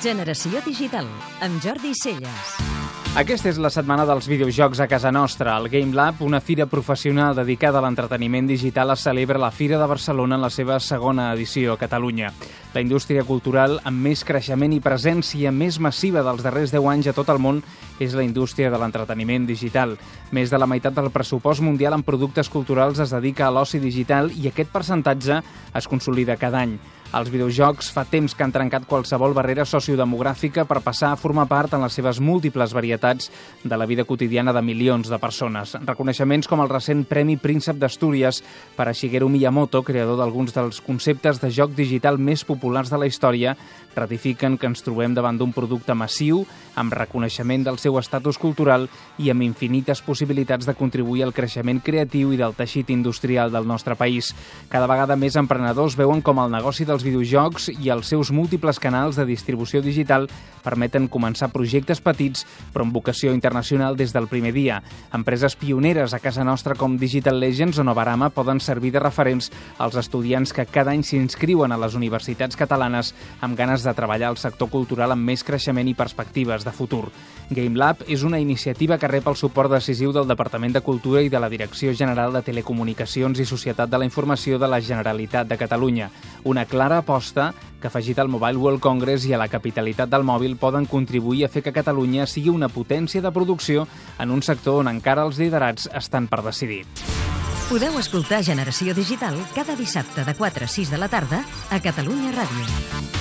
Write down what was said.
Generació Digital, amb Jordi Celles. Aquesta és la setmana dels videojocs a casa nostra. El Game Lab, una fira professional dedicada a l'entreteniment digital, es celebra la Fira de Barcelona en la seva segona edició a Catalunya. La indústria cultural amb més creixement i presència més massiva dels darrers 10 anys a tot el món és la indústria de l'entreteniment digital. Més de la meitat del pressupost mundial en productes culturals es dedica a l'oci digital i aquest percentatge es consolida cada any. Els videojocs fa temps que han trencat qualsevol barrera sociodemogràfica per passar a formar part en les seves múltiples varietats de la vida quotidiana de milions de persones. Reconeixements com el recent Premi Príncep d'Astúries per a Shigeru Miyamoto, creador d'alguns dels conceptes de joc digital més populars de la història, ratifiquen que ens trobem davant d'un producte massiu, amb reconeixement del seu estatus cultural i amb infinites possibilitats de contribuir al creixement creatiu i del teixit industrial del nostre país. Cada vegada més emprenedors veuen com el negoci dels videojocs i els seus múltiples canals de distribució digital permeten començar projectes petits però amb vocació internacional des del primer dia. Empreses pioneres a casa nostra com Digital Legends o Novarama poden servir de referents als estudiants que cada any s'inscriuen a les universitats catalanes amb ganes de treballar al sector cultural amb més creixement i perspectives de futur. GameLab és una iniciativa que rep el suport decisiu del Departament de Cultura i de la Direcció General de Telecomunicacions i Societat de la Informació de la Generalitat de Catalunya. Una clara aposta que, afegit al Mobile World Congress i a la capitalitat del mòbil, poden contribuir a fer que Catalunya sigui una potència de producció en un sector on encara els liderats estan per decidir. Podeu escoltar Generació Digital cada dissabte de 4 a 6 de la tarda a Catalunya Ràdio.